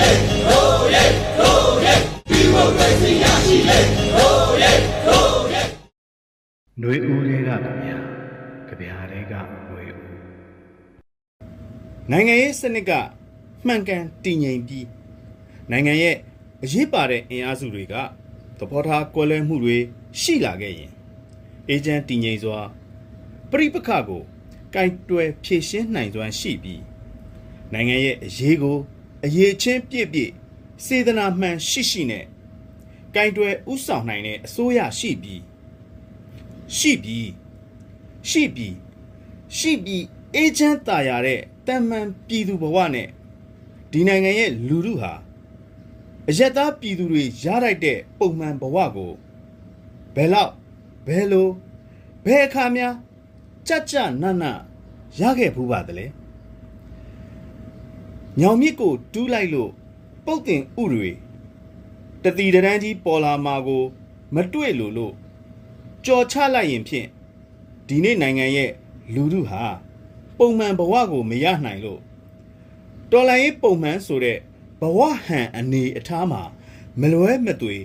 လေတို့ရဲတို့ရဲဒီမိုကရေစီရရှိလေတို့ရဲတို့ရဲ ຫນွေဦးတွေကကြဗျာကြဗျာတွေကຫນွေဦးနိုင်ငံရေးစနစ်ကမှန်ကန်တည်ငြိမ်ပြီးနိုင်ငံရဲ့အရေးပါတဲ့အင်အားစုတွေကသဘောထားကွဲလွဲမှုတွေရှိလာခဲ့ရင်အေဂျင့်တည်ငြိမ်စွာပြိပခကိုကင်တွယ်ဖြည့်ရှင်းနိုင်စွမ်းရှိပြီးနိုင်ငံရဲ့အရေးကို အရေးချင်းပြည့်ပြည့်စေတနာမှန်ရှိရှိနဲ့ကင်တွယ်ဥဆောင်နိုင်တဲ့အစိုးရရှိပြီးရှိပြီရှိပြီရှိပြီအေဂျင့်တာယာတဲ့တန်မှန်ပြည်သူဘဝနဲ့ဒီနိုင်ငံရဲ့လူထုဟာအယက်သားပြည်သူတွေရလိုက်တဲ့ပုံမှန်ဘဝကိုဘယ်လောက်ဘယ်လိုဘယ်အခါများကြကြနနရခဲ့ဘူးပါတလဲ ညောင်မြစ်ကိုတူးလိုက်လို့ပုတ်တင်ဥတွေတတိတန်းကြီးပေါ်လာမှာကို မတွေ့လို့လို့ကြော်ချလိုက်ရင်ဖြင့်ဒီနေ့နိုင်ငံရဲ့လူထုဟာပုံမှန်ဘဝကိုမရနိုင်လို့တော်လိုင်းရေးပုံမှန်ဆိုတဲ့ဘဝဟန်အနေအထားမှာမလွဲမသွေ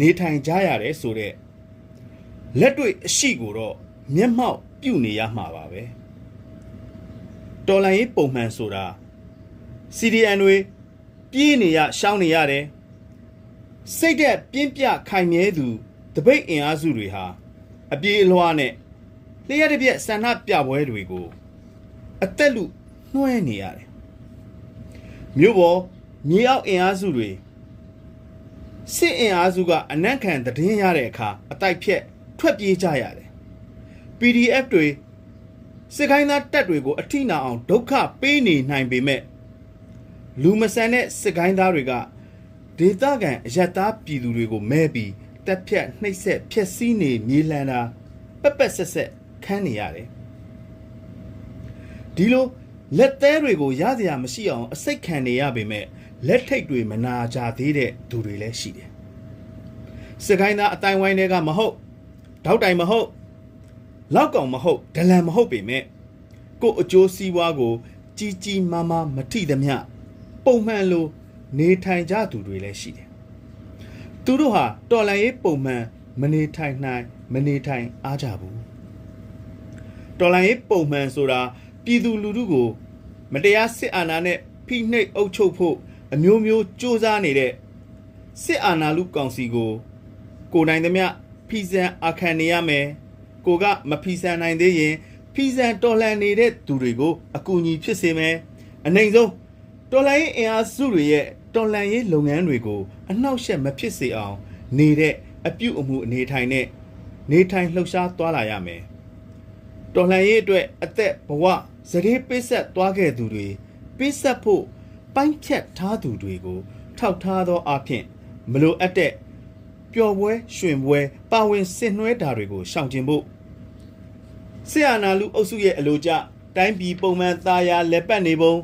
နေထိုင်ကြရတယ်ဆိုတဲ့လက်တွေ့အရှိကိုတော့မျက်မှောက်ပြုနေရမှာပါပဲတော်လိုင်းရေးပုံမှန်ဆိုတာ CDN တွေပြေးနေရရှောင်းနေရတယ်စိတ်သက်ပြင်းပြခိုင်မြဲသူတပိတ်အင်အားစုတွေဟာအပြေးအလွှားနဲ့လျှက်တစ်ပြက်ဆန္ဒပြပွဲတွေကိုအသက်လူနှွှဲနေရတယ်မြို့ပေါ်မြေအောက်အင်အားစုတွေစစ်အင်အားစုကအနက်ခံတည်င်းရတဲ့အခါအတိုက်ဖြက်ထွက်ပြေးကြရတယ် PDF တွေစစ်ကိုင်းသားတပ်တွေကိုအထိနာအောင်ဒုက္ခပေးနေနိုင်ပေမဲ့ လူမဆန်တဲ့စစ်ကိုင်းသားတွေကဒေသခံအယက်သားပြည်သူတွေကိုမဲပြီးတက်ဖြတ်နှိပ်စက်ဖျက်ဆီးနေမြေလှန်တာပက်ပက်ဆက်ဆက်ခန်းနေရတယ်ဒီလိုလက်သေးတွေကိုရစရာမရှိအောင်အစိတ်ခံနေရပေမဲ့လက်ထိတ်တွေမနာကြသေးတဲ့သူတွေလည်းရှိတယ်စစ်ကိုင်းသားအတိုင်းဝိုင်းတွေကမဟုတ်တောက်တိုင်မဟုတ်လောက်ကောင်မဟုတ်ဒလန်မဟုတ်ပေမဲ့ကို့အကျိုးစီးပွားကို ကြီးကြီးမားမားမထိသမျှ ပုံမှန်လိုနေထိုင်ကြသူတွေလည်းရှိတယ်သူတို့ဟာတော်လန်ရေးပုံမှန်မနေထိုင်နိုင်မနေထိုင်အားကြဘူးတော်လန်ရေးပုံမှန်ဆိုတာပြည်သူလူထုကို မတရားစစ်အာဏာနဲ့ဖိနှိပ်အုပ်ချုပ်ဖို့အမျိုးမျိုးစ조사နေတဲ့စစ်အာဏာလူကောင်စီကို ကိုနိုင်သမျှဖီဆန်အခန့်နေရမယ်ကိုကမဖီဆန်နိုင်သေးရင်ဖီဆန်တော်လှန်နေတဲ့သူတွေကိုအကူအညီဖြစ်စေမယ်အနိုင်ဆုံး တော်လှန်ရေးအင်အားစုတွေရဲ့တော်လှန်ရေးလုပ်ငန်းတွေကိုအနှောက်အယှက်မဖြစ်စေအောင် နေတဲ့အပြုအမူအနေထိုင်နဲ့နေထိုင်လှုပ်ရှားသွားလာရမယ်တော်လှန်ရေးအတွက်အသက်ဘဝစရေပိတ်ဆက်သွားခဲ့သူတွေပိတ်ဆက်ဖို့ပိုင်းဖြတ်ထားသူတွေကို ထောက်ထားသောအဖြစ်မလိုအပ်တဲ့ပျော်ပွဲရွှင်ပွဲပါဝင်ဆင်နွှဲတာတွေကိုရှောင်ကျဉ်ဖို့ဆီယနာလူအုပ်စုရဲ့အလိုကျတိုင်းပြည်ပုံမှန်သားယာလက်ပတ်နေပုံ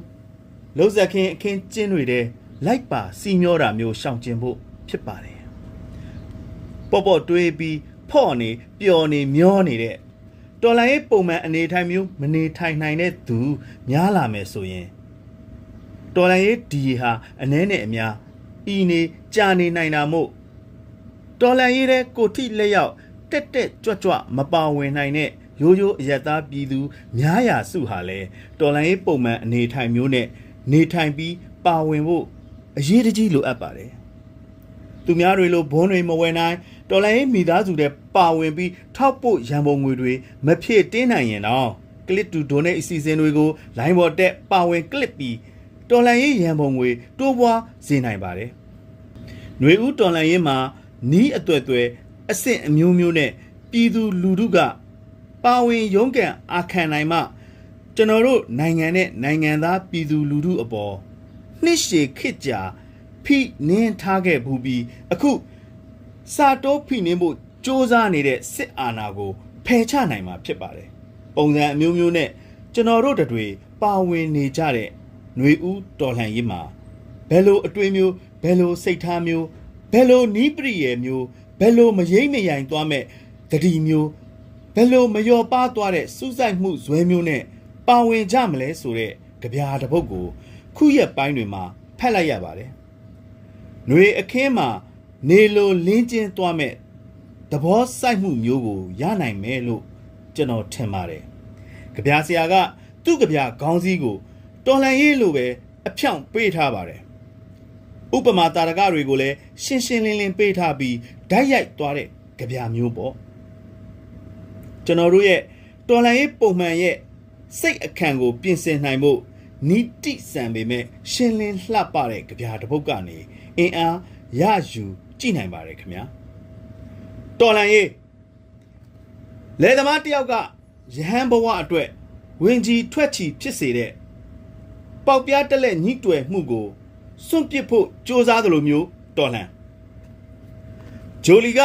လုံးဇက်ခင်းအခင်းကျင်းတွေတဲ့လိုက်ပါစီမျောတာမျိုးရှောင်ကျဉ်ဖို့ဖြစ်ပါတယ်ပေါ့ပေါ့တွေးပြီးဖော့နေပျော်နေမျောနေတဲ့တော်လိုင်းရေးပုံမှန်အနေထိုင်မျိုးမနေထိုင်နိုင်တဲ့သူများလာမယ်ဆိုရင်တော်လိုင်းရေးဒီဟာအနှဲနဲ့အများဤနေကြာနေနိုင်တာမို့တော်လန်ရေးတဲ့ကိုထိလက်ရောက်တက်တက်ကြွကြွမပါဝင်နိုင်တဲ့ရိုးရိုးအယက်သားပြည်သူများရာစုဟာလဲတော်လန်ရေးပုံမှန်အနေထိုင်မျိုးနဲ့ နေထိုင်ပြီးပါဝင်ဖို့အရေးတကြီးလိုအပ်ပါတယ်သူများတွေလိုဘွန်းတွေမဝယ်နိုင်တော်လိုင်းရေးမိသားစုတွေပါဝင်ပြီးထောက်ပို့ရန်ပုံငွေတွေမဖြည့်တင်းနိုင်ရင်တော့ click to donate အစီအစဉ်တွေကို line ပေါ်တက်ပါဝင် click ပြီးတော်လိုင်းရေးရန်ပုံငွေတိုးပွားစေနိုင်ပါတယ်။ຫນွေဦးတော်လိုင်းရေးမှာနီးအသွဲ့သွဲအဆင့်အမျိုးမျိုးနဲ့ပြည်သူလူထုကပါဝင်ရုန်းကန်အာခံနိုင်မှ ကျွန်တော်တို့နိုင်ငံနဲ့နိုင်ငံသားပြည်သူလူထုအပေါ်နှစ်ရှည်ခစ်ကြာဖိနင်းထားခဲ့ဘူးပြီးအခုစာတိုးဖိနှင်းဖို့စ조사နေတဲ့စစ်အာဏာကိုဖယ်ချနိုင်မှာဖြစ်ပါတယ်ပုံစံအမျိုးမျိုးနဲ့ကျွန်တော်တို့တွေပါဝင်နေကြတဲ့ຫນွေဦးတော်လှန်ရေးမှာဘယ်လိုအတွေ့မျိုးဘယ်လိုစိတ်ထားမျိုးဘယ်လိုနီးပရိယေမျိုးဘယ်လိုမရိမ့်မရိုင်သွားမဲ့တတိမျိုးဘယ်လိုမလျော်ပါသွားတဲ့စူးစိုက်မှုဇွဲမျိုးနဲ့ ပါဝင်ကြမလဲဆိုတဲ့ကြပြားတစ်ပုဒ်ကို ခုရက်ပိုင်းတွေမှာဖတ်လိုက်ရပါတယ်ຫນွေအခင်းမှာနေလိုလင်းကျင်းသွားမဲ့သဘောစိုက်မှုမျိုးကိုရနိုင်မယ်လို့ကျွန်တော်ထင်ပါတယ်။ကြပြဆရာက သူ့ကြပြခေါင်းစည်းကိုတော်လန်ရေးလိုပဲအဖြောင့်ပေးထားပါတယ်။ဥပမာတာရကတွေကိုလည်းရှင်းရှင်းလင်းလင်းပေးထားပြီးဓာတ်ရိုက်သွားတဲ့ကြပြမျိုးပေါ့။ကျွန်တော်တို့ရဲ့တော်လန်ရေးပုံမှန်ရဲ့ စိတ်အခန့်ကို ပြင်ဆင်နိုင်ဖို့နီတိဆန်ပေမဲ့ရှင်းလင်းလှပတဲ့ကြပြတစ်ပုဒ်ကနေအင်အားရယူကြည့်နိုင်ပါတယ်ခင်ဗျာတော်လန်ရေးလေသမားတယောက်ကယဟန်ဘဝအတွက်ဝင်ကြီးထွက်ချီဖြစ်စေတဲ့ပေါက်ပြားတက်လက်ညှိတွယ်မှုကိုစွန့်ပစ်ဖို့ကြိုးစားသလိုမျိုးတော်လှန်ဂျိုလီက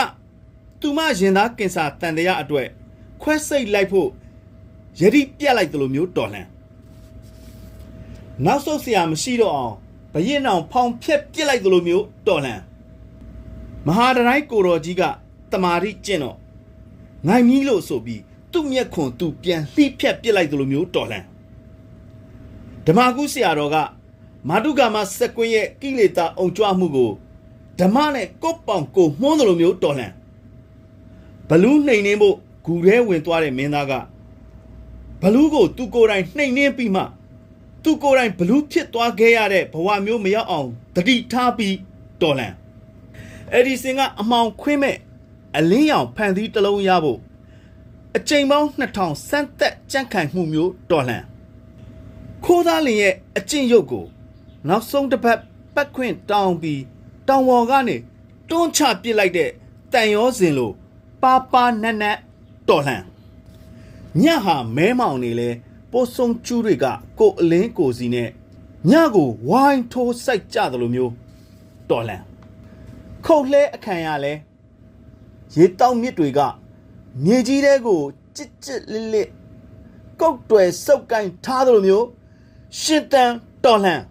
သူမရင်သားကင်ဆာတန်တရားအတွက်ခွဲစိတ်လိုက်ဖို့ ယတိပြက်လိုက်သလိုမျိုးတော်လှန်နောက်ဆုတ်เสียမရှိတော့အောင်ဘရင်အောင်ဖောင်ဖြက်ပြစ်လိုက်သလိုမျိုးတော်လှန်မဟာဒရိုင်းကိုတော်ကြီးကတမာရီကျင့်တော့ငိုင်မီးလို့ဆိုပြီးသူ့မျက်ခွန်သူပြန်လှိဖြက်ပြစ်လိုက်သလိုမျိုးတော်လှန်ဓမ္မကုဆရာတော်ကမာတုကာမစက်ကွင်းရဲ့ကိလေသာအုံကြွမှုကိုဓမ္မနဲ့ကိုယ့်ပေါင်ကိုမှုန်းသလိုမျိုးတော်လှန်ဘလူးနှိမ်နှင်းဖို့ဂူထဲဝင်သွားတဲ့မင်းသားက ဘလူးကိုသူကိုယ်တိုင်နှိမ်နှင်းပြီးမှသူကိုယ်တိုင်ဘလူးဖြစ်သွားခဲ့ရတဲ့ဘဝမျိုးမရောက်အောင်တတိထားပြီးတော်လှန်အဲ့ဒီစင်ကအမှောင်ခွင်းမဲ့အလင်းရောင်ဖန်သီးတစ်လုံးရဖို့အချိန်ပေါင်း2000စမ်းသက်ကြန့်ခိုင်မှုမျိုးတော်လှန်ခိုးသားလင်ရဲ့အကျင့်ရုပ်ကိုနောက်ဆုံးတစ်ပတ်ပတ်ခွင့်တောင်းပြီးတောင်ပေါ်ကနေတွန်းချပစ်လိုက်တဲ့တန်ရောစင်လိုပါပါနက်နက်တော်လှန် ညဟာမဲမောင်နေလဲပိုးဆုံကျူးတွေကကိုအလင်းကိုစီနဲ့ညကိုဝိုင်းထိုးစိုက်ကြတယ်လို့မျိုးတော်လှန်ခုတ်လှဲအခမ်းရလဲရေတောက်မြစ်တွေကမြေကြီးတဲကိုကြစ်ကြစ်လစ်လစ်ကုတ်တွယ်စုပ်ကိုင်းထားတယ်လို့မျိုးရှင်တန်တော်လှန်